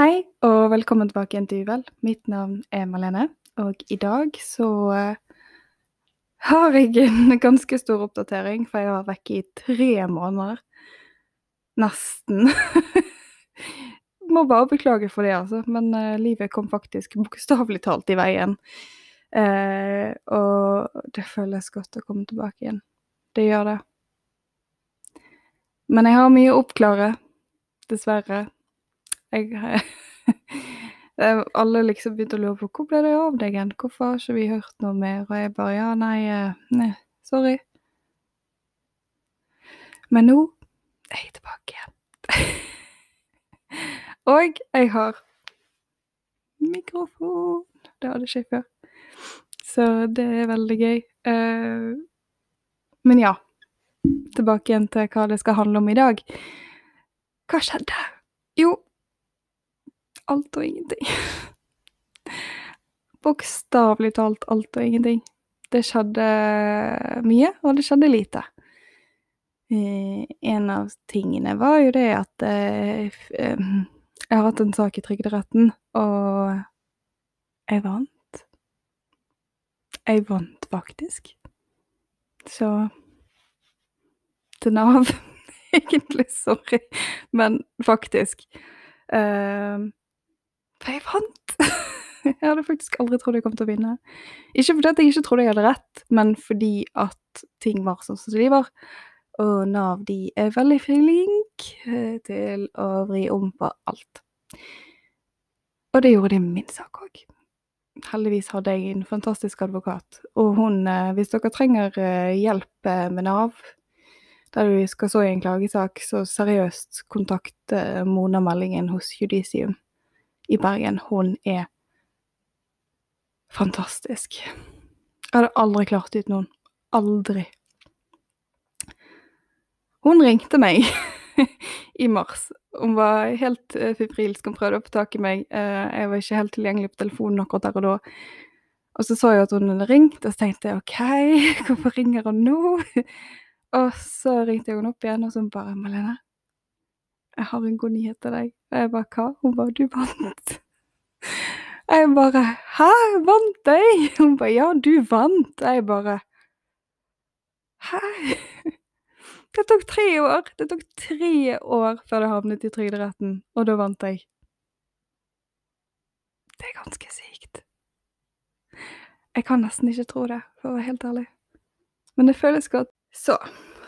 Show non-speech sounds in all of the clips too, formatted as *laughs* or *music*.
Hei, og velkommen tilbake igjen til Uvel. Mitt navn er Malene, og i dag så eh, har jeg en ganske stor oppdatering, for jeg var vekke i tre måneder. Nesten. *laughs* Må bare beklage for det, altså, men uh, livet kom faktisk bokstavelig talt i veien. Uh, og det føles godt å komme tilbake igjen. Det gjør det. Men jeg har mye å oppklare, dessverre. Jeg *laughs* eh, Alle liksom begynte å lure på hvor ble det av deg igjen, hvorfor har ikke vi hørt noe mer? Og jeg bare ja, nei, eh, nei sorry. Men nå er jeg tilbake igjen. *laughs* Og jeg har mikrofon. Det hadde ikke jeg før. Så det er veldig gøy. Uh, men ja. Tilbake igjen til hva det skal handle om i dag. Hva skjedde? Jo, alt og ingenting. Bokstavelig talt alt og ingenting. Det skjedde mye, og det skjedde lite. Eh, en av tingene var jo det at eh, eh, jeg har hatt en sak i Trygderetten, og jeg vant. Jeg vant faktisk. Så til Nav *laughs* egentlig, sorry, men faktisk. For jeg vant! *laughs* jeg hadde faktisk aldri trodd jeg kom til å vinne. Ikke fordi at jeg ikke trodde jeg hadde rett, men fordi at ting var sånn som de var. Og Nav de er veldig flinke eh, til å vri om på alt. Og det gjorde de min sak òg. Heldigvis hadde jeg en fantastisk advokat. Og hun, eh, hvis dere trenger eh, hjelp med Nav, der du skal så i en klagesak, så seriøst kontakt Mona Meldingen hos Judisium i Bergen, hun er fantastisk. Jeg hadde aldri klart uten noen. Aldri. Hun ringte meg *laughs* i mars. Hun var helt uh, febrilsk. Hun prøvde å få tak i meg. Uh, jeg var ikke helt tilgjengelig på telefonen akkurat der og da. Og så så jeg at hun hadde ringt, og så tenkte jeg OK, *laughs* hvorfor ringer hun nå? *laughs* og så ringte jeg henne opp igjen, og så bare Malene, jeg har en god nyhet til deg. Og jeg bare hva? Hun bare du vant. Jeg bare hæ, vant jeg? Hun bare ja, du vant. Jeg bare hæ? Det tok tre år. Det tok tre år før det havnet i Trygderetten, og da vant jeg. Det er ganske sykt. Jeg kan nesten ikke tro det, for å være helt ærlig. Men det føles godt. Så,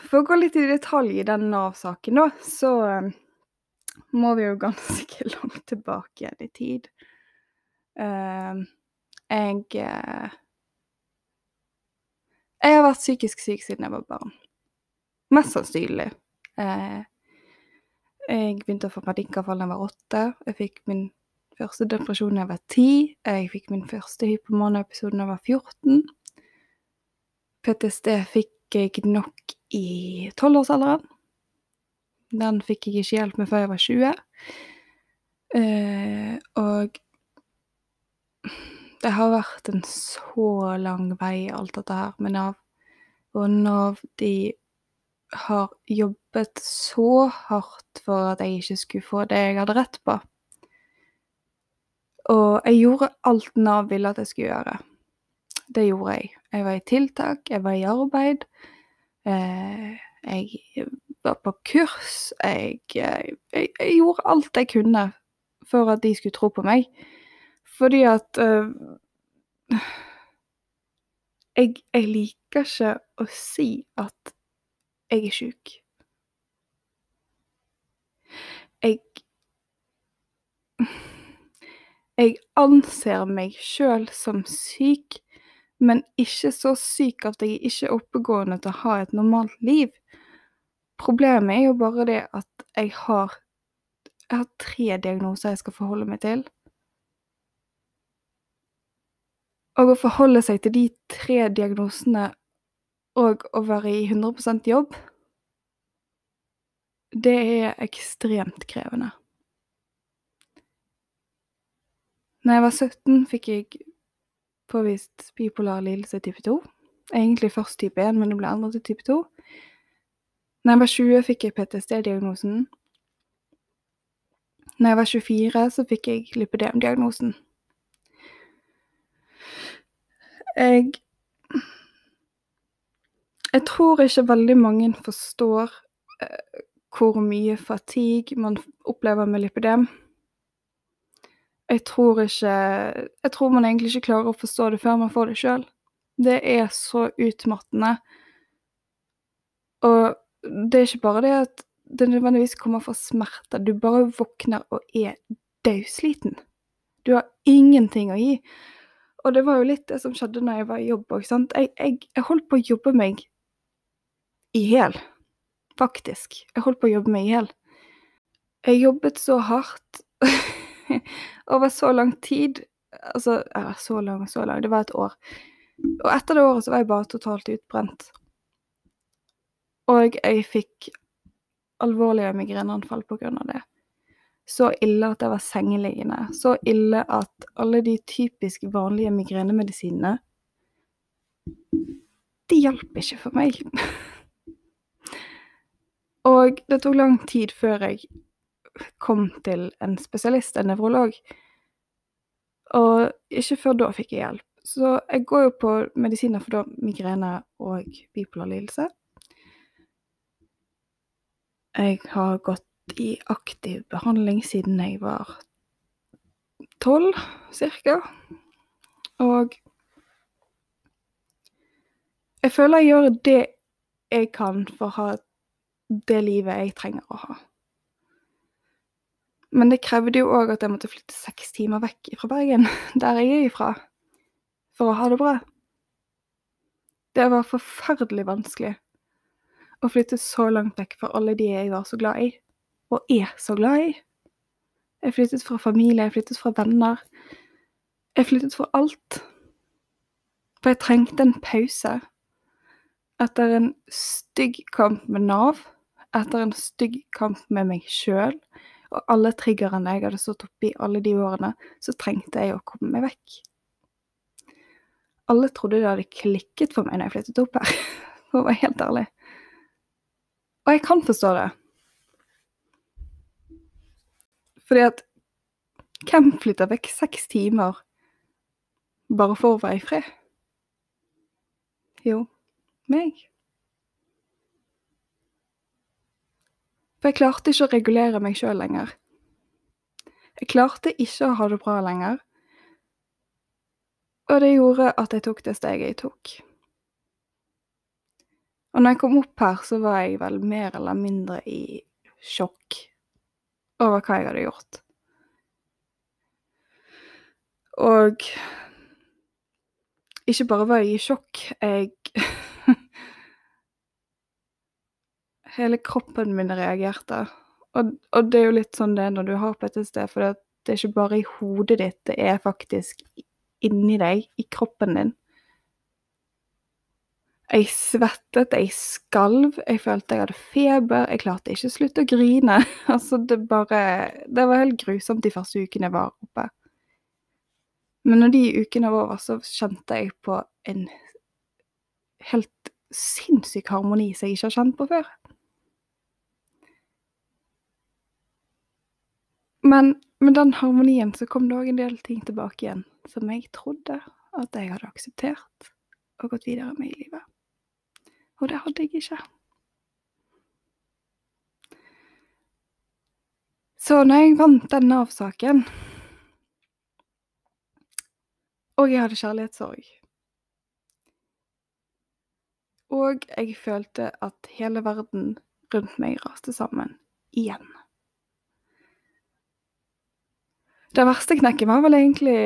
for å gå litt i detalj i den Nav-saken, da, så må vi jo ganske *laughs* langt tilbake igjen i tid. Uh, jeg uh, Jeg har vært psykisk syk siden jeg var barn. Mest sannsynlig. Uh, jeg begynte å få panikkavfall da jeg var åtte. Jeg fikk min første depresjon da jeg var ti. Jeg fikk min første hypomane-episode da jeg var 14. PTSD fikk jeg nok i tolvårsalderen. Den fikk jeg ikke hjelp med før jeg var 20. Eh, og det har vært en så lang vei, alt dette her med Nav. Og Nav, de har jobbet så hardt for at jeg ikke skulle få det jeg hadde rett på. Og jeg gjorde alt Nav ville at jeg skulle gjøre. Det gjorde jeg. Jeg var i tiltak, jeg var i arbeid. Eh, jeg var på kurs. Jeg, jeg, jeg, gjorde alt jeg kunne for at de skulle tro på meg. Fordi at uh, jeg, jeg, liker ikke å si at jeg er sjuk. Jeg Jeg anser meg sjøl som syk, men ikke så syk at jeg ikke er oppegående til å ha et normalt liv. Problemet er jo bare det at jeg har Jeg har tre diagnoser jeg skal forholde meg til. Og å forholde seg til de tre diagnosene og å være i 100% jobb, det er ekstremt krevende. Når jeg var 17, fikk jeg påvist bipolar lidelse type 2. Egentlig først type 1, men det ble endret til type 2. Når jeg var 20, fikk jeg PTSD-diagnosen. Når jeg var 24, så fikk jeg lipødemdiagnosen. Jeg Jeg tror ikke veldig mange forstår eh, hvor mye fatigue man opplever med lipidem. Jeg tror ikke Jeg tror man egentlig ikke klarer å forstå det før man får det sjøl. Det er så utmattende. Og det er ikke bare det at det nødvendigvis kommer fra smerter. Du bare våkner og er dødsliten. Du har ingenting å gi. Og det var jo litt det som skjedde når jeg var i jobb òg. Jeg, jeg, jeg, holdt på å jobbe meg i hjel. Faktisk. Jeg holdt på å jobbe meg i hjel. Jeg jobbet så hardt *laughs* over så lang tid. Altså, ja, så lang og så lang. Det var et år. Og etter det året så var jeg bare totalt utbrent. Og jeg fikk alvorlige migreneanfall av det. Så ille at jeg var sengeliggende. Så ille at alle de typisk vanlige migrenemedisinene De hjalp ikke for meg. *laughs* Og det tok lang tid før jeg kom til en spesialist, en nevrolog. Og ikke før da fikk jeg hjelp. Så jeg går jo på medisiner for da migrene og bipolar lidelse. Jeg har gått i aktiv behandling siden jeg var tolv, cirka. Og jeg føler jeg gjør det jeg kan for å ha det livet jeg trenger å ha. Men det krevde jo òg at jeg måtte flytte seks timer vekk fra Bergen, *laughs* der jeg er ifra, for å ha det bra. Det var forferdelig vanskelig å flytte så langt vekk fra alle de jeg var så glad i, og er så glad i. Jeg flyttet fra familie, jeg flyttet fra venner. Jeg flyttet fra alt. For jeg trengte en pause. Etter en stygg kamp med Nav, etter en stygg kamp med meg sjøl, og alle triggerne jeg hadde stått oppi alle de årene, så trengte jeg å komme meg vekk. Alle trodde det hadde klikket for meg når jeg flyttet opp her, *laughs* for å være helt ærlig. Og jeg kan forstå det. Fordi at hvem flytter vekk seks timer bare for å være i fred? Jo, meg. For jeg klarte ikke å regulere meg sjøl lenger. Jeg klarte ikke å ha det bra lenger. Og det gjorde at jeg tok det steget jeg tok. Og når jeg kom opp her, så var jeg vel mer eller mindre i sjokk over hva jeg hadde gjort. Og ikke bare var jeg i sjokk, jeg *laughs* Hele kroppen min reagerte. Og, og, det er jo litt sånn det når du har PTSD, for det er ikke bare i hodet ditt, det er faktisk inni deg, i kroppen din. Jeg svettet, jeg skalv, jeg følte jeg hadde feber, jeg klarte ikke å slutte å grine. *laughs* Altså, det bare Det var helt grusomt de første ukene jeg var oppe. Men når de ukene var over, så kjente jeg på en helt sinnssyk harmoni som jeg ikke har kjent på før. Men med den harmonien så kom det òg en del ting tilbake igjen som jeg trodde at jeg hadde akseptert og gått videre med i livet. Og det hadde jeg ikke. Så når jeg vant den Nav-saken, og jeg hadde kjærlighetssorg Og jeg følte at hele verden rundt meg raste sammen igjen. Det verste knekket var vel egentlig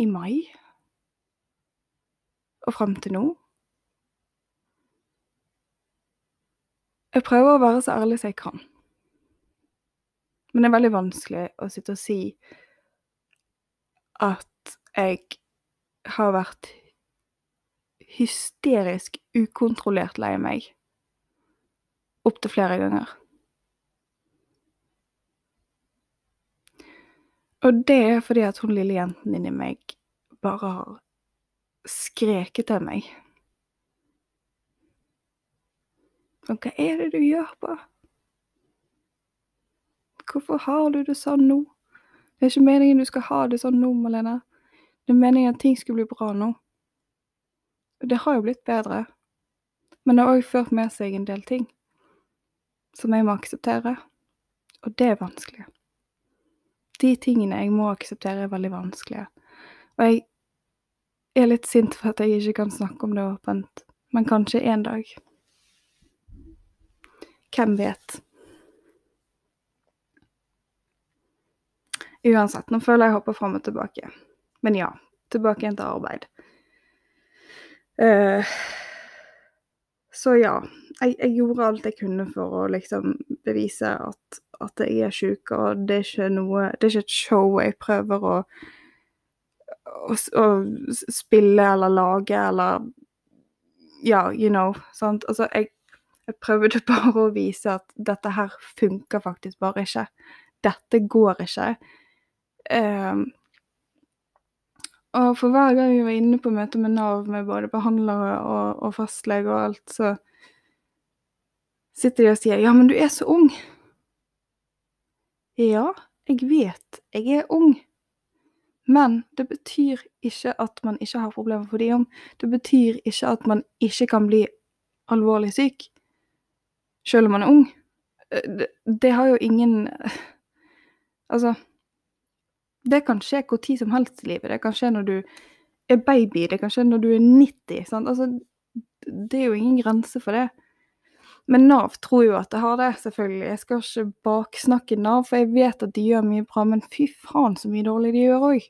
i mai og fram til nå. Jeg prøver å være så ærlig som jeg kan. Men det er veldig vanskelig å sitte og si at jeg har vært hysterisk ukontrollert lei meg opptil flere ganger. Og det er fordi at hun lille jenten inni meg bare har skreket til meg Og hva er det du gjør på? hvorfor har du det sånn nå? Det er ikke meningen du skal ha det sånn nå, Malene. Det er meningen at ting skulle bli bra nå. Og det har jo blitt bedre. Men det har òg ført med seg en del ting som jeg må akseptere. Og det er vanskelig. De tingene jeg må akseptere, er veldig vanskelige. Og jeg er litt sint for at jeg ikke kan snakke om det åpent. Men kanskje en dag. Hvem vet? Uansett, nå føler jeg hopper fram og tilbake. Men ja, tilbake igjen til arbeid. Uh, så ja, jeg, jeg, gjorde alt jeg kunne for å liksom bevise at, at jeg er sjuk, og det er ikke noe Det er ikke et show jeg prøver å, å, å spille eller lage eller Ja, you know. Sant? Altså, jeg, jeg prøvde *laughs* bare å vise at dette her funker faktisk bare ikke. Dette går ikke. Um, og for hver gang vi var inne på møte med Nav med både behandlere og, og fastlege og alt, så sitter de og sier 'ja, men du er så ung'. Ja, jeg vet jeg er ung. Men det betyr ikke at man ikke har problemer for de om. Det betyr ikke at man ikke kan bli alvorlig syk selv om man er ung. Eh, det, det har jo ingen *laughs* Altså det kan skje hvor tid som helst i livet. Det kan skje når du er baby, det kan skje når du er 90. Sant? Altså, det er jo ingen grense for det. Men Nav tror jo at det har det, selvfølgelig. Jeg skal ikke baksnakke Nav, for jeg vet at de gjør mye bra, men fy faen så mye dårlig de gjør òg.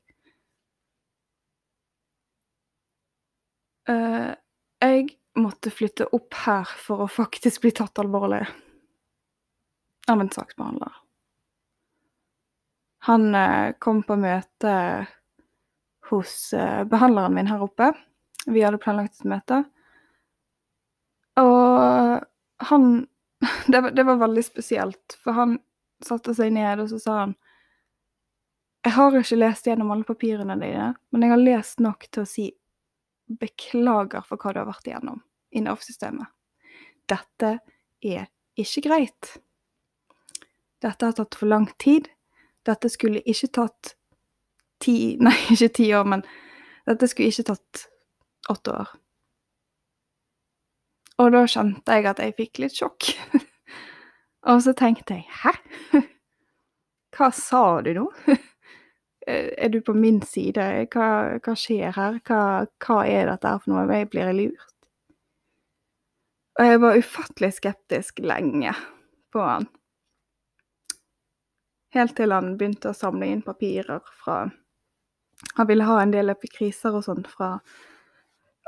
Eh, jeg måtte flytte opp her for å faktisk bli tatt alvorlig av en saksbehandler. Han eh, kom på møte hos eh, behandleren min her oppe. Vi hadde planlagt et møte. Og han *laughs* det var, det var, veldig spesielt, for han satte seg ned, og så sa han Jeg har ikke lest gjennom alle papirene dine, men jeg har lest nok til å si beklager for hva du har vært igjennom i Nav-systemet. Dette er ikke greit. Dette har tatt for lang tid. Dette skulle ikke tatt ti *laughs* Nei, ikke ti år, men dette skulle ikke tatt åtte år. Og da kjente jeg at jeg fikk litt sjokk. *laughs* og så tenkte jeg hæ? *laughs* Hva sa du nå? er du på min side? Hva, hva skjer her? Hva, hva, er dette for noe? Jeg blir lurt? Og jeg var ufattelig skeptisk lenge på han. Helt til han begynte å samle inn papirer fra Han ville ha en del epikriser og sånt fra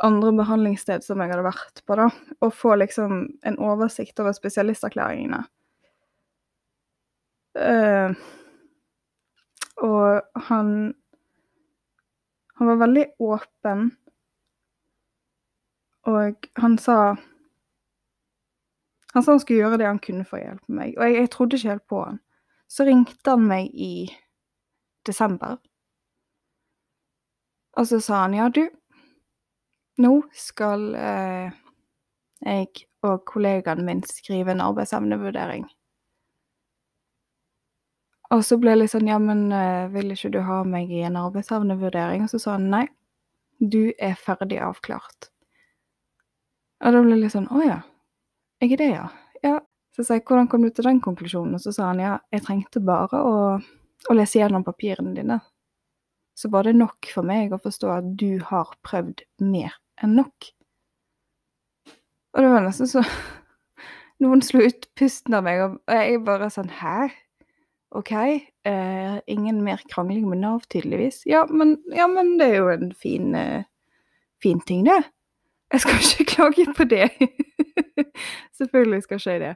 andre behandlingssted som jeg hadde vært på, da, og få liksom en oversikt over spesialisterklæringene. Uh, og han Han var veldig åpen, og han sa Han sa han skulle gjøre det han kunne for å hjelpe meg, og jeg, jeg trodde ikke helt på han. Så ringte han meg i desember. Og så sa han ja, du, nå skal eh, jeg og kollegaen min skrive en arbeidsevnevurdering. Og så ble jeg litt sånn ja, men eh, vil ikke du ha meg i en arbeidsevnevurdering? Og så sa han nei, du er ferdig avklart. Og da ble jeg litt sånn å ja, jeg er det, ja. Ja, så sa jeg hvordan kom du til den konklusjonen? Og så sa han ja, jeg trengte bare å, å lese gjennom papirene dine. Så var det nok for meg å forstå at du har prøvd mer enn nok. Og det var nesten så *laughs* Noen slo ut pusten av meg, og jeg bare sånn Hæ? OK. Eh, ingen mer krangling med Nav, tydeligvis. Ja men, ja, men det er jo en fin, eh, fin ting, det. Jeg skal ikke klage på det. *laughs* Selvfølgelig skal ikke jeg det.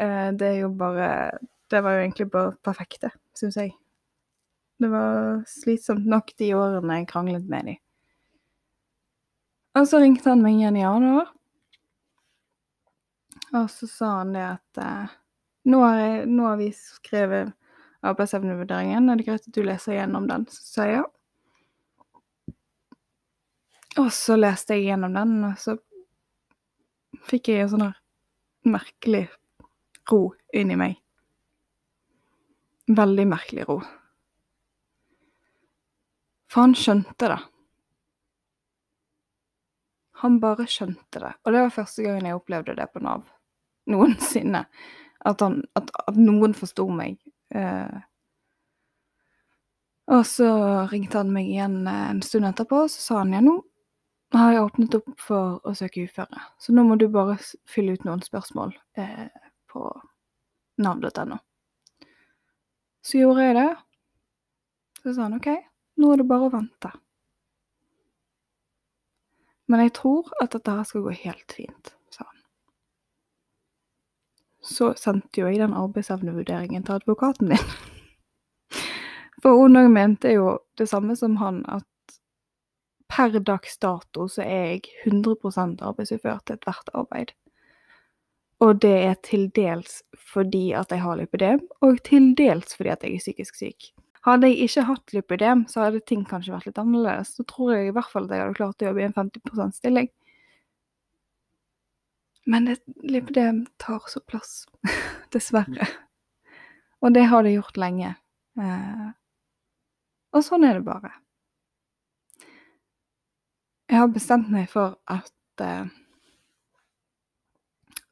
Eh, det er jo bare Det var jo egentlig bare perfekt, det, syns jeg. Det var slitsomt nok de årene jeg kranglet med dem. Og så ringte han meg igjen i januar. Og så sa han det at eh, nå, har jeg, nå, har vi skrevet arbeidsevnevurderingen, er det greit at du leser gjennom den? Så sa jeg ja. Og så leste jeg gjennom den, og så fikk jeg en sånn merkelig ro inni meg. veldig merkelig ro. For han skjønte det. Han bare skjønte det. Og det var første gangen jeg opplevde det på Nav. *laughs* Noensinne. At, han, at, at noen forsto meg. Eh, og så ringte han meg igjen eh, en stund etterpå, og så sa han ja, nå har jeg åpnet opp for å søke uføre. Så nå må du bare fylle ut noen spørsmål eh, på nav.no. Så gjorde jeg det. Så sa han OK, nå er det bare å vente. Men jeg tror at dette her skal gå helt fint, sa han. Så sendte jo jeg den arbeidsevnevurderingen til advokaten din. *laughs* For hun òg mente jo det samme som han, at per dags dato så er jeg 100 arbeidsufør til ethvert arbeid. Og det er til dels fordi at jeg har lipidem, og til dels fordi at jeg er psykisk syk. Hadde jeg ikke hatt lipidem, så hadde ting kanskje vært litt annerledes. Så tror jeg i hvert fall at jeg hadde klart å jobbe i en 50% stilling. Men det, lipidem tar så plass, *laughs* dessverre. Og det har det gjort lenge. Eh, og sånn er det bare. Jeg har bestemt meg for at eh,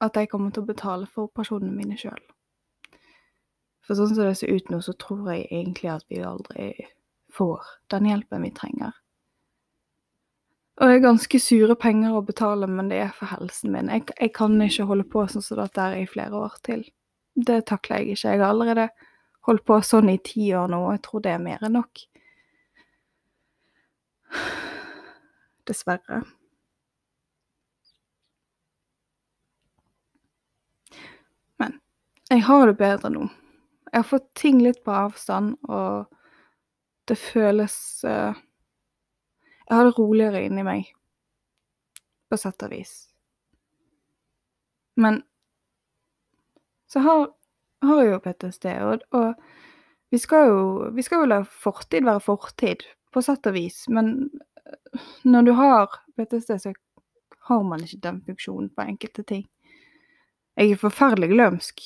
at jeg kommer til å betale for operasjonene mine sjøl. For sånn som det ser ut nå, så tror jeg egentlig at vi aldri får den hjelpen vi trenger. Og det er ganske sure penger å betale, men det er for helsen min. Jeg, jeg kan ikke holde på sånn som dette er i flere år til. Det takler jeg ikke. Jeg har allerede holdt på sånn i ti år nå, og jeg tror det er mer enn nok. Dessverre. Men jeg har det bedre nå. Jeg har fått ting litt på avstand, og det føles uh, Jeg har det roligere inni meg, på sett og vis. Men så har, har jeg jo PTSD, og, og vi, skal jo, vi skal jo la fortid være fortid, på sett og vis, men når du har PTSD, så har man ikke den funksjonen på enkelte ting. Jeg er forferdelig glømsk.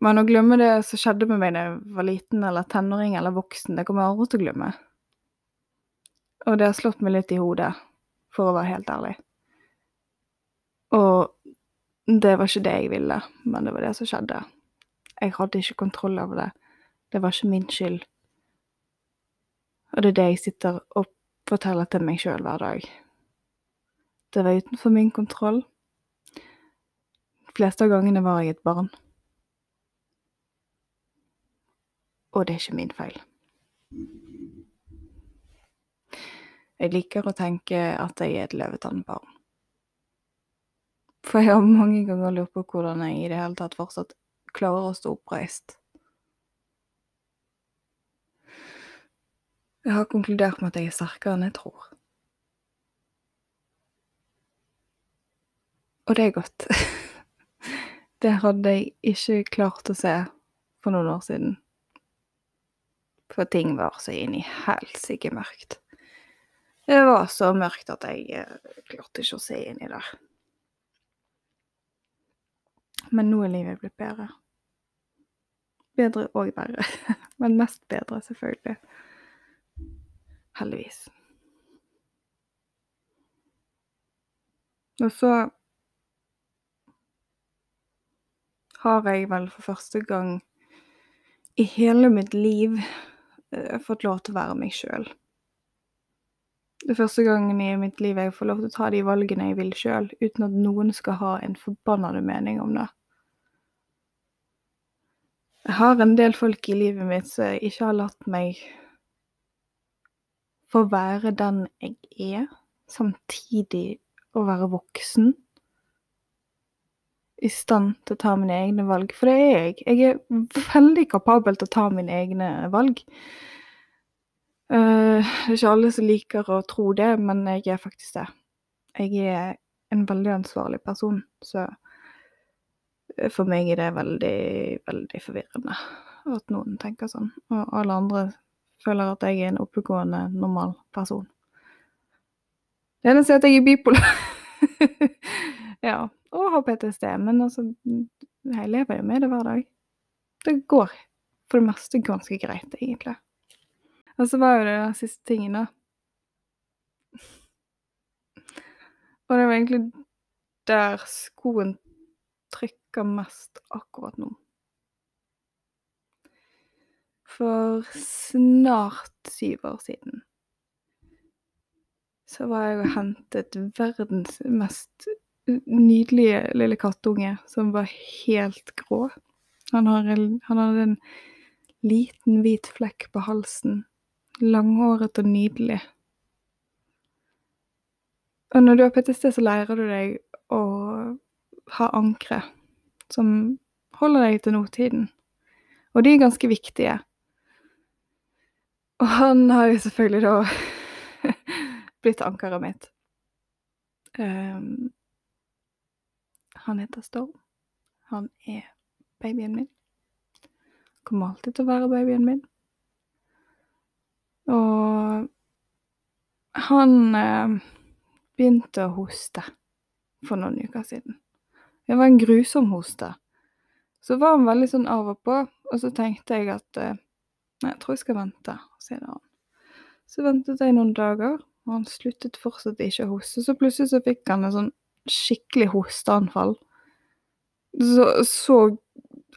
Men å glemme det som skjedde med meg da jeg var liten eller tenåring eller voksen, det kommer jeg aldri til å glemme. Og det har slått meg litt i hodet, for å være helt ærlig. Og det var ikke det jeg ville, men det var det som skjedde. Jeg hadde ikke kontroll over det. Det var ikke min skyld. Og det er det jeg sitter og forteller til meg sjøl hver dag. Det var utenfor min kontroll. De fleste av gangene var jeg et barn. og det er ikke min feil. Jeg liker å tenke at jeg er et løvetannbarn. For jeg har mange ganger lurt på hvordan jeg i det hele tatt fortsatt klarer å stå oppreist. Jeg har konkludert med at jeg er sterkere enn jeg tror. Og det er godt. *laughs* Det hadde jeg ikke klart å se for noen år siden. For ting var så inn i helsike mørkt. Det var så mørkt at jeg eh, klarte ikke å se inn i der. Men nå er livet blitt bedre. Bedre og verre. *laughs* Men mest bedre, selvfølgelig. Heldigvis. Og så har jeg vel for første gang i hele mitt liv uh, fått lov til å være meg sjøl. Det er første gangen i mitt liv jeg får lov til å ta de valgene jeg vil sjøl, uten at noen skal ha en forbannede mening om det. Jeg har en del folk i livet mitt som ikke har latt meg få være den jeg er, samtidig å være voksen i stand til å ta mine egne valg. For det er jeg. Jeg er veldig kapabel til å ta mine egne valg. Uh, det er ikke alle som liker å tro det, men jeg er faktisk det. Jeg er en veldig ansvarlig person, så for meg er det veldig, veldig forvirrende at noen tenker sånn. Og alle andre føler at jeg er en oppegående, normal person. Det eneste er at jeg er bipolar. *laughs* ja og har PTSD. Men altså, jeg lever jo med det hver dag. Det går for det meste ganske greit, egentlig. Og så var jo det den siste tingen, da. Og det var egentlig der skoen trykker mest akkurat nå. For snart syv år siden så var jeg og hentet verdens mest nydelige lille kattunge som var helt grå. Han, hadde en liten hvit flekk på halsen. Langhåret og nydelig. Og når du har PTSD, så lærer du deg å ha ankre som holder deg til nåtiden. Og de er ganske viktige. Og han har jo selvfølgelig da *laughs* blitt ankeret mitt. Um, han heter Storm. Han er babyen min. Kommer alltid til å være babyen min. Og han eh, begynte å hoste for noen uker siden. Det var en grusom hoste. Så var han veldig sånn av og på, og så tenkte jeg at eh, Nei, jeg tror jeg skal vente, sier han. Så ventet jeg noen dager, og han sluttet fortsatt ikke å hoste. Så plutselig så fikk han en sånn skikkelig hosteanfall. Så, så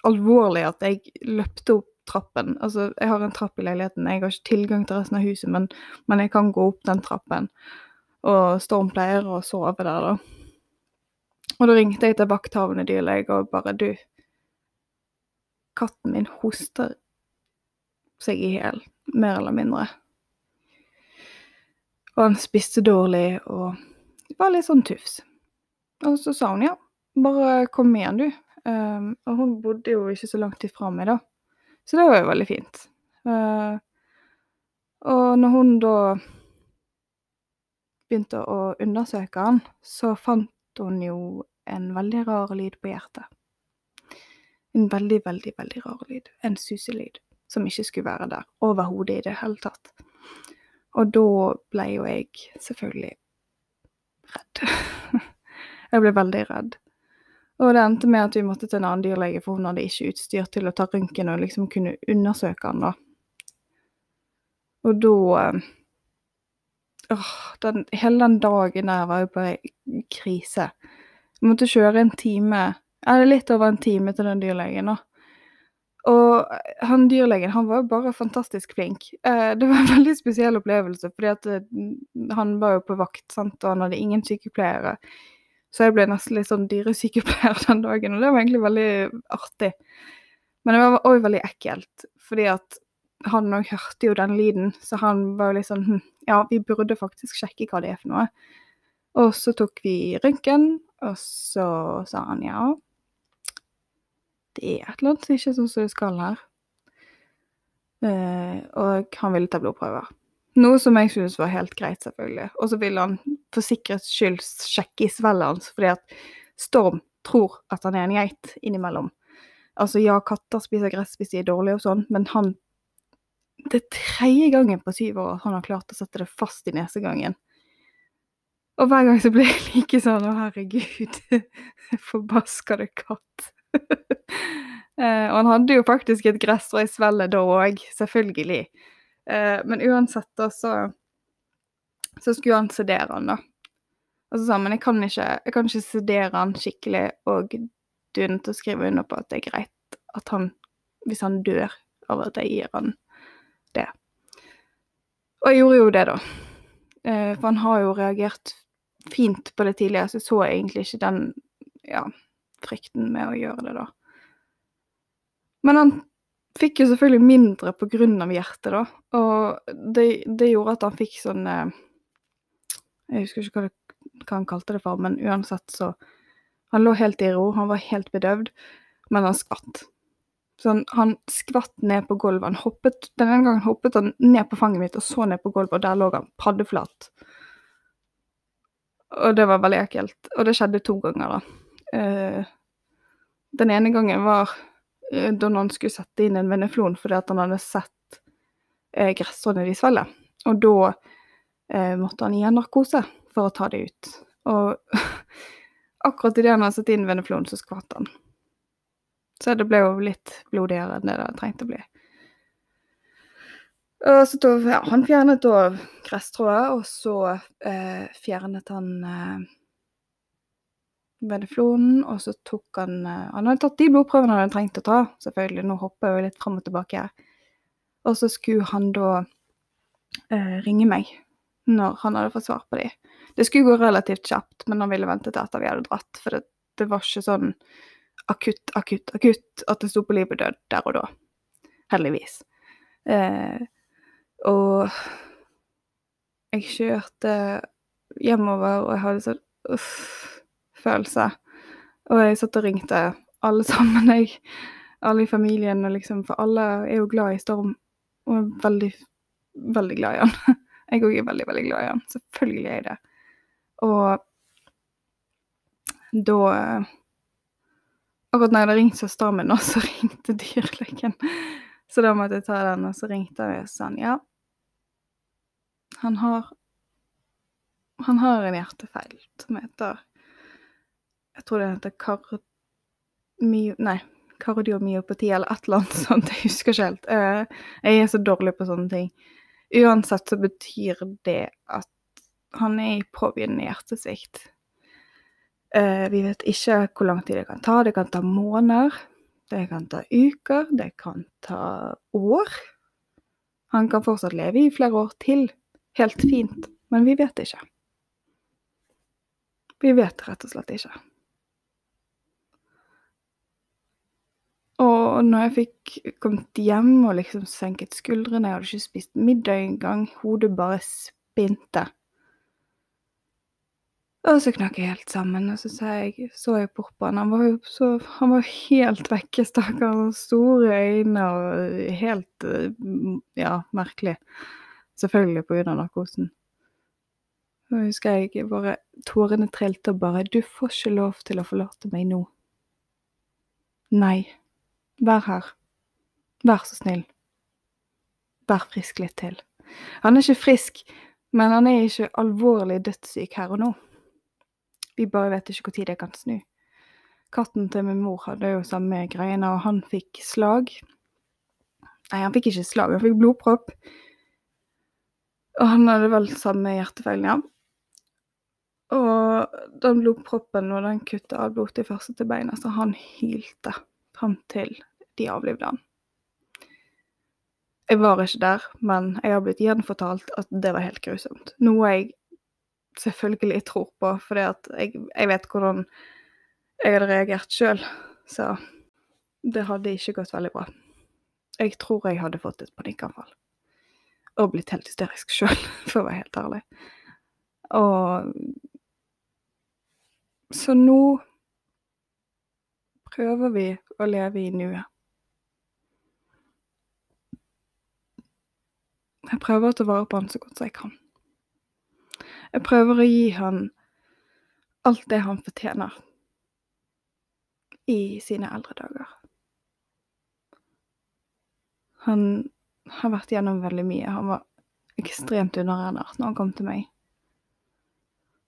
alvorlig at jeg løpte opp trappen. Altså, jeg har en trapp i leiligheten, jeg har ikke tilgang til resten av huset, men, men jeg kan gå opp den trappen. Og Storm pleier å sove der, da. Og da ringte jeg til vakthavende dyrlege og bare Du, katten min hoster seg i hjel, mer eller mindre. Og han spiste dårlig og var litt sånn tufs. Og så sa hun ja, bare kom igjen, du. Um, og hun bodde jo ikke så langt ifra meg, da. Så det var jo veldig fint. Uh, og når hun da begynte å undersøke han, så fant hun jo en veldig rar lyd på hjertet. En veldig, veldig, veldig rar lyd. En suselyd som ikke skulle være der overhodet i det hele tatt. Og da ble jo jeg selvfølgelig redd. *laughs* Jeg ble veldig redd. Og det endte med at vi måtte til en annen dyrlege, for hun hadde ikke utstyr til å ta røntgen og liksom kunne undersøke han da. Og da eh, åh, den, Hele den dagen der var jo bare krise. Jeg måtte kjøre en time, eller litt over en time til den dyrlegen, da. Og han dyrlegen han var jo bare fantastisk flink. Eh, det var en *laughs* veldig spesiell opplevelse, fordi at eh, han var jo på vakt, sant, og han hadde ingen sykepleiere. Så jeg ble nesten litt sånn dyresykepleier *laughs* den dagen, og det var egentlig veldig artig. Men det var òg veldig ekkelt, fordi at han òg hørte jo den lyden, så han var jo litt sånn hm, Ja, vi burde faktisk sjekke hva det er for noe. Og så tok vi røntgen, og så sa han ja. Det er et eller annet som ikke er sånn som det skal her. Eh, og han ville ta blodprøver. Noe som jeg synes var helt greit, selvfølgelig. Og så ville han for sikkerhets skyld sjekke i svellet hans, fordi at Storm tror at han er en geit innimellom. Altså, ja, katter spiser gress hvis de er dårlige og sånn, men han Det er tredje gangen på syv år at han har klart å sette det fast i nesegangen. Og hver gang så blir jeg *laughs* like sånn Å, herregud, *laughs* forbaskede katt. *laughs* eh, og han hadde jo faktisk et gresstrå i svellet da òg, selvfølgelig. Eh, men uansett, da, så, så skulle han sedere han, da. Og så sa han men jeg kan ikke, kan ikke sedere han skikkelig, og du er nødt til å skrive under på at det er greit at han, hvis han dør av at jeg gir han det. Og jeg gjorde jo det, da. Eh, for han har jo reagert fint på det tidligere, så jeg så egentlig ikke den ja, frykten med å gjøre det, da. Men han fikk jo selvfølgelig mindre av hjertet, da. Og det, det gjorde at han fikk sånn eh, Jeg husker ikke hva, det, hva, han kalte det for, men uansett så Han lå helt i ro, han var helt bedøvd, men han skvatt. Så han, han skvatt ned på gulvet. Han hoppet, Den ene gangen hoppet han ned på fanget mitt og så ned på gulvet, og der lå han paddeflat. Og det var veldig ekkelt. Og det skjedde to ganger, da. Uh, den ene gangen var Eh, da noen skulle sette inn en veneflon fordi at han hadde sett eh, gressråene de svelger. Og da eh, måtte han gi en narkose for å ta det ut. Og *laughs* akkurat idet han hadde satt inn veneflon, så skvatt han. Så det ble jo litt blodigere enn det det trengte å bli. Og så tog, ja, han fjernet da gresstrået, og så eh, fjernet han eh, veneflonen, og så tok han eh, Han hadde tatt de blodprøvene han hadde trengt å ta, selvfølgelig. Nå hopper jeg jo litt fram og tilbake her. Og så skulle han da eh, ringe meg når han hadde fått svar på de. Det skulle gå relativt kjapt, men han ville vente til etter vi hadde dratt, for det, det var ikke sånn akutt, akutt, akutt at det sto på liv og død der og da. Heldigvis. Eh, og jeg kjørte hjemover, og jeg hadde sånn uff-følelse. Og jeg satt og ringte alle *laughs* sammen, jeg. Alle i familien, liksom, for alle er jo glad i Storm. Og er veldig, veldig glad i han. *laughs* Jeg òg er veldig, veldig glad i han. Selvfølgelig er jeg det. Og da Akkurat når jeg hadde ringt søsteren min, og *laughs* så ringte dyrlegen. Så da måtte jeg ta den, og så ringte jeg og sa han, ja, han har Han har en hjertefeil som heter Jeg tror det heter karmio... Nei, kardiomyopati eller et eller annet *laughs* sånt. Jeg husker ikke helt. Eh, jeg er så dårlig på sånne ting. Uansett så betyr det at han er i påbegynnende hjertesvikt. Eh, vi vet ikke hvor lang tid det kan ta. Det kan ta måneder. Det kan ta uker. Det kan ta år. Han kan fortsatt leve i flere år til helt fint, men vi vet ikke. Vi vet rett og slett ikke. Og når jeg fikk kommet hjem og liksom senket skuldrene, jeg hadde ikke spist middag engang, hodet bare spinte. Og så knakk jeg helt sammen, og så jeg, så jeg bort på han. Han var jo så, han var helt vekke, stakkar. Store øyne og helt Ja, merkelig. Selvfølgelig på grunn av narkosen. Nå husker jeg bare tårene trilte og bare 'Du får ikke lov til å forlate meg nå'. Nei. Vær her. Vær så snill. Vær frisk litt til. Han er ikke frisk, men han er ikke alvorlig dødssyk her og nå. Vi bare vet ikke når det kan snu. Katten til min mor hadde jo samme greiene, og han fikk slag. Nei, han fikk ikke slag, han fikk blodpropp. Og han hadde vel samme hjertefeilen, ja. Og den blodproppen, og den kutta av blod til første til beina, så han hylte fram til de avlivde han. Jeg var ikke der, men jeg har blitt gjenfortalt at det var helt grusomt. Noe jeg selvfølgelig tror på, for jeg, jeg vet hvordan jeg hadde reagert sjøl. Så det hadde ikke gått veldig bra. Jeg tror jeg hadde fått et panikkanfall og blitt helt hysterisk sjøl, *laughs* for å være helt ærlig. Og Så nå prøver vi å leve i nuet. Jeg prøver å ta vare på han så godt som jeg kan. Jeg prøver å gi han alt det han fortjener i sine eldre dager. Han har vært gjennom veldig mye. Han var ekstremt underernært når han kom til meg.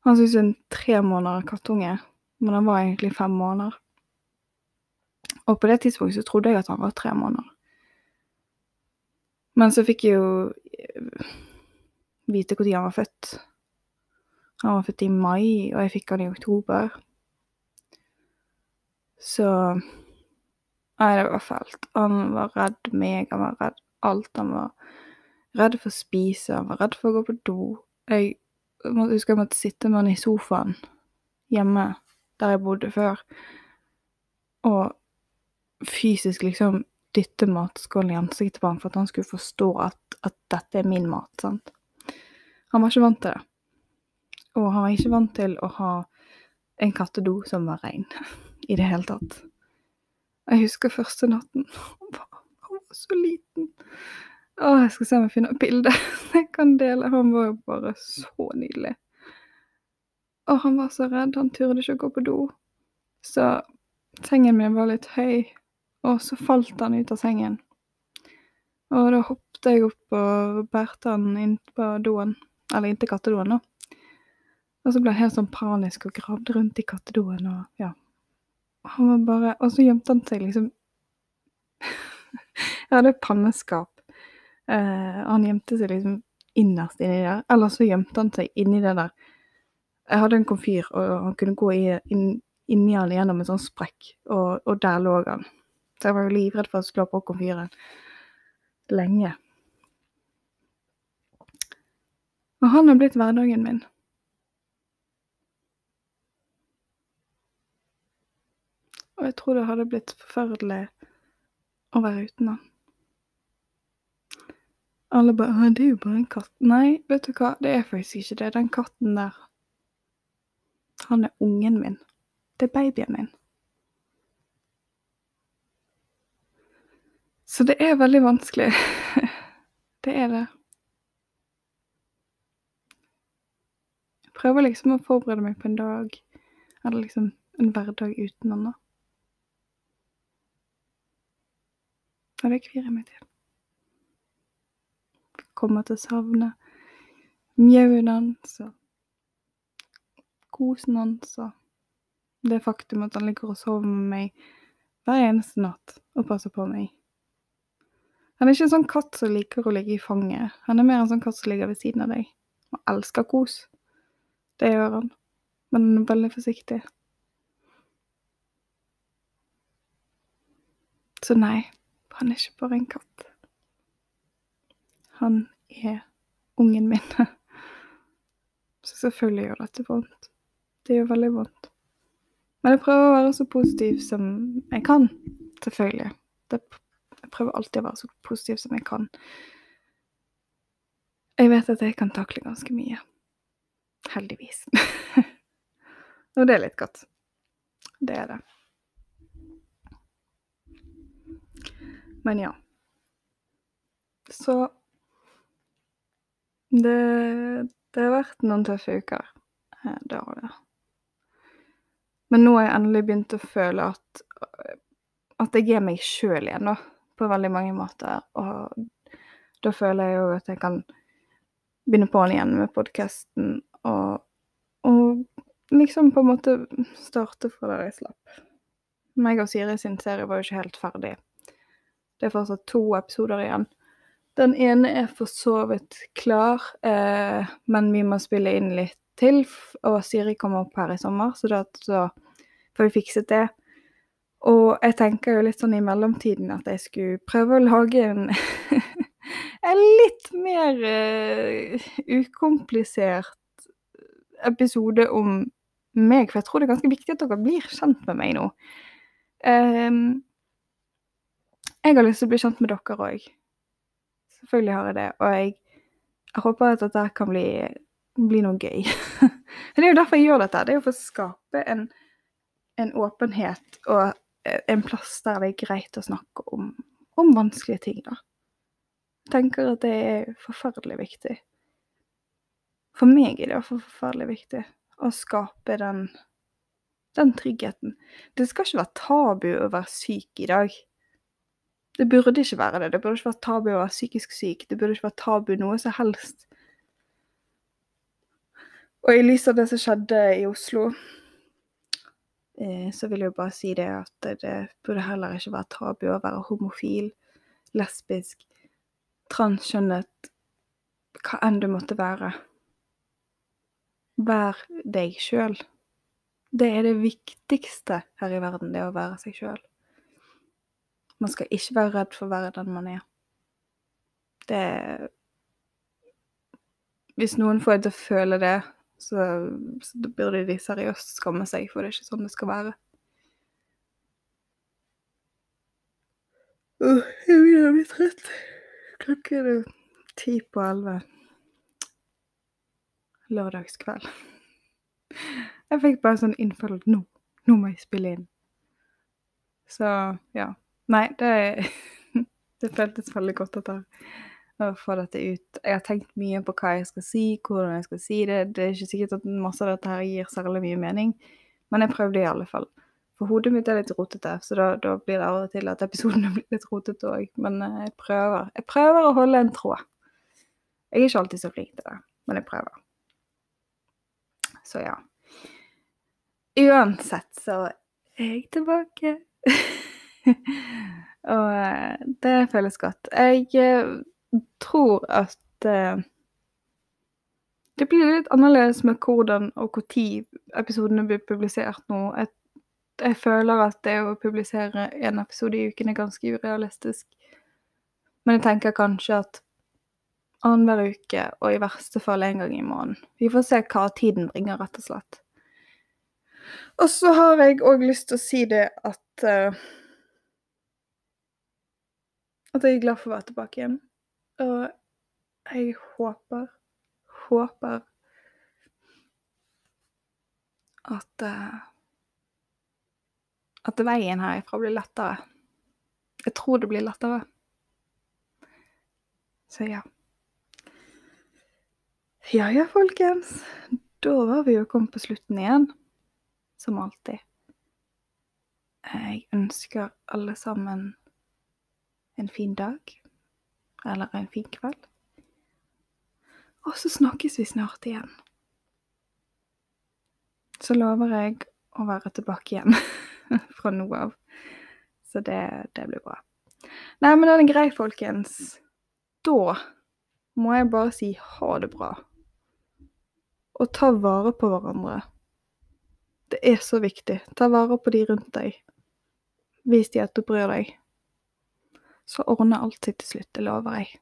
Han syntes en tre måneder kattunge, men han var egentlig fem måneder. Og på det tidspunktet så trodde jeg at han var tre måneder. Men så fikk jeg jo eh, vite når han var født. Han var født i mai, og jeg fikk han i oktober. Så Nei, det var fælt. Han var redd meg, han var redd alt. Han var redd for å spise, han var redd for å gå på do. Jeg husker jeg måtte sitte med han i sofaen hjemme der jeg bodde før, og fysisk liksom dytte matskålen i ansiktet på han for at han skulle forstå at, at dette er min mat. sant? Han var ikke vant til det. Og han var ikke vant til å ha en kattedo som var rein *laughs* i det hele tatt. Jeg husker første natten. *laughs* Han var så liten. Å, jeg skal se om jeg finner et bilde *laughs* jeg kan dele. Han var jo bare så nydelig. Og han var så redd, han turde ikke å gå på do. Så sengen min var litt høy, og så falt han ut av sengen. Og da hoppet jeg opp og bærte han inn på doen, eller inntil kattedoen, da. Og så ble han helt sånn panisk og gravde rundt i kattedoen og ja. Han var bare Og så gjemte han seg liksom *laughs* Jeg hadde panneskap Eh, han gjemte seg liksom innerst inni der. Eller så gjemte han seg inni det der. Jeg hadde en komfyr, og han kunne gå i, inn, inni gjennom en sånn sprekk, og, og der lå han. Jeg var jo livredd for å slå på komfyren. Lenge. Og han har blitt hverdagen min. Og jeg tror det hadde blitt forferdelig å være uten han. Alle bare det er jo bare en katt'. Nei, vet du hva, det er faktisk ikke det. Den katten der, han er ungen min. Det er babyen min. Så det er veldig vanskelig. *laughs* det er det. Jeg prøver liksom å forberede meg på en dag, eller liksom en hverdag uten han, da. Og det kvier jeg meg til. Kommer til å savne mjauen hans og kosen hans og det faktum at han ligger og sover med meg hver eneste natt og passer på meg. Han er ikke en sånn katt som liker å ligge i fanget. Han er mer en sånn katt som ligger ved siden av deg og elsker kos. Det gjør han, men han er veldig forsiktig. Så nei, han er ikke bare en katt. Han er ungen min. *laughs* Så selvfølgelig gjør dette vondt. Det gjør veldig vondt. Men jeg prøver å være så positiv som jeg kan. Selvfølgelig. Det, jeg prøver alltid å være så positiv som jeg kan. Jeg vet at jeg kan takle ganske mye. Heldigvis. *laughs* Og det er litt godt. Det er det. Men ja. Så det, det har vært noen tøffe uker. Det har det. Men nå har jeg endelig begynt å føle at, at jeg er meg sjøl igjen, da. På veldig mange måter. Og da føler jeg jo at jeg kan begynne på'n igjen med podkasten og, og, liksom på en måte starte fra der jeg slapp. Meg og Siri sin serie var jo ikke helt ferdig. Det er fortsatt to episoder igjen. Den ene er for så vidt klar, eh, men vi må spille inn litt til. Og Siri kommer opp her i sommer, så da får vi fikset det. Og jeg tenker jo litt sånn i mellomtiden at jeg skulle prøve å lage en, *laughs* en litt mer uh, ukomplisert episode om meg, for jeg tror det er ganske viktig at dere blir kjent med meg nå. Um, jeg har lyst til å bli kjent med dere òg. Selvfølgelig har jeg det, og jeg, jeg håper at dette kan bli, bli noe gøy. *laughs* det er jo derfor jeg gjør dette. Det er jo for å skape en, en åpenhet og en plass der det er greit å snakke om, om vanskelige ting, da. Tenker at det er forferdelig viktig. For meg er det iallfall forferdelig viktig å skape den, den tryggheten. Det skal ikke være tabu å være syk i dag. Det burde ikke være det. Det burde ikke være tabu å være psykisk syk. Det burde ikke være tabu noe som helst. Og i lys av det som skjedde i Oslo, så vil jeg jo bare si det at det burde heller ikke være tabu å være homofil, lesbisk, transkjønnet, hva enn du måtte være. Vær deg sjøl. Det er det viktigste her i verden, det å være seg sjøl. Man skal ikke være redd for å være den man er. Det Hvis noen får en til å føle det, så, så burde de seriøst skamme seg, for det er ikke sånn det skal være. Uh, jeg begynner å bli trøtt. Klokken er ti på elleve. Lørdagskveld. Jeg fikk bare sånn innfall nå, nå må jeg spille inn. Så ja. Nei, det, *laughs* det føltes veldig godt at ta, å få dette ut. Jeg har tenkt mye på hva jeg skal si, hvordan jeg skal si det. Det er ikke sikkert at masse av dette her gir særlig mye mening, men jeg prøvde i alle fall. For hodet mitt er litt rotete, så da, da blir det av og til at episodene *laughs* blir litt rotete òg. Men eh, jeg prøver. Jeg prøver å holde en tråd. Jeg er ikke alltid så flink til det, men jeg prøver. Så ja. Uansett så er jeg tilbake. *laughs* og eh, det føles godt. Jeg eh, tror at eh, det blir litt annerledes med hvordan og når episodene blir publisert nå. Jeg, jeg føler at det å publisere én episode i uken er ganske urealistisk. Men jeg tenker kanskje at annenhver uke, og i verste fall en gang i måneden. Vi får se hva tiden bringer, rett og slett. Og så har jeg òg lyst til å si det at uh, At jeg er glad for å være tilbake igjen. Og jeg håper, håper at uh, At veien herifra blir lettere. Jeg tror det blir lettere. Så ja. Ja ja, folkens. Da var vi jo kommet på slutten igjen som alltid. Jeg ønsker alle sammen en fin dag, eller en fin kveld. Og så snakkes vi snart igjen. Så lover jeg å være tilbake igjen *laughs* fra nå av. Så det, det blir bra. Nei, men den er grei, folkens. Da må jeg bare si ha det bra. Og ta vare på hverandre. Det er så viktig. Ta vare på de rundt deg. Vis de at du bryr deg. Så ordner alt seg til slutt, det lover jeg.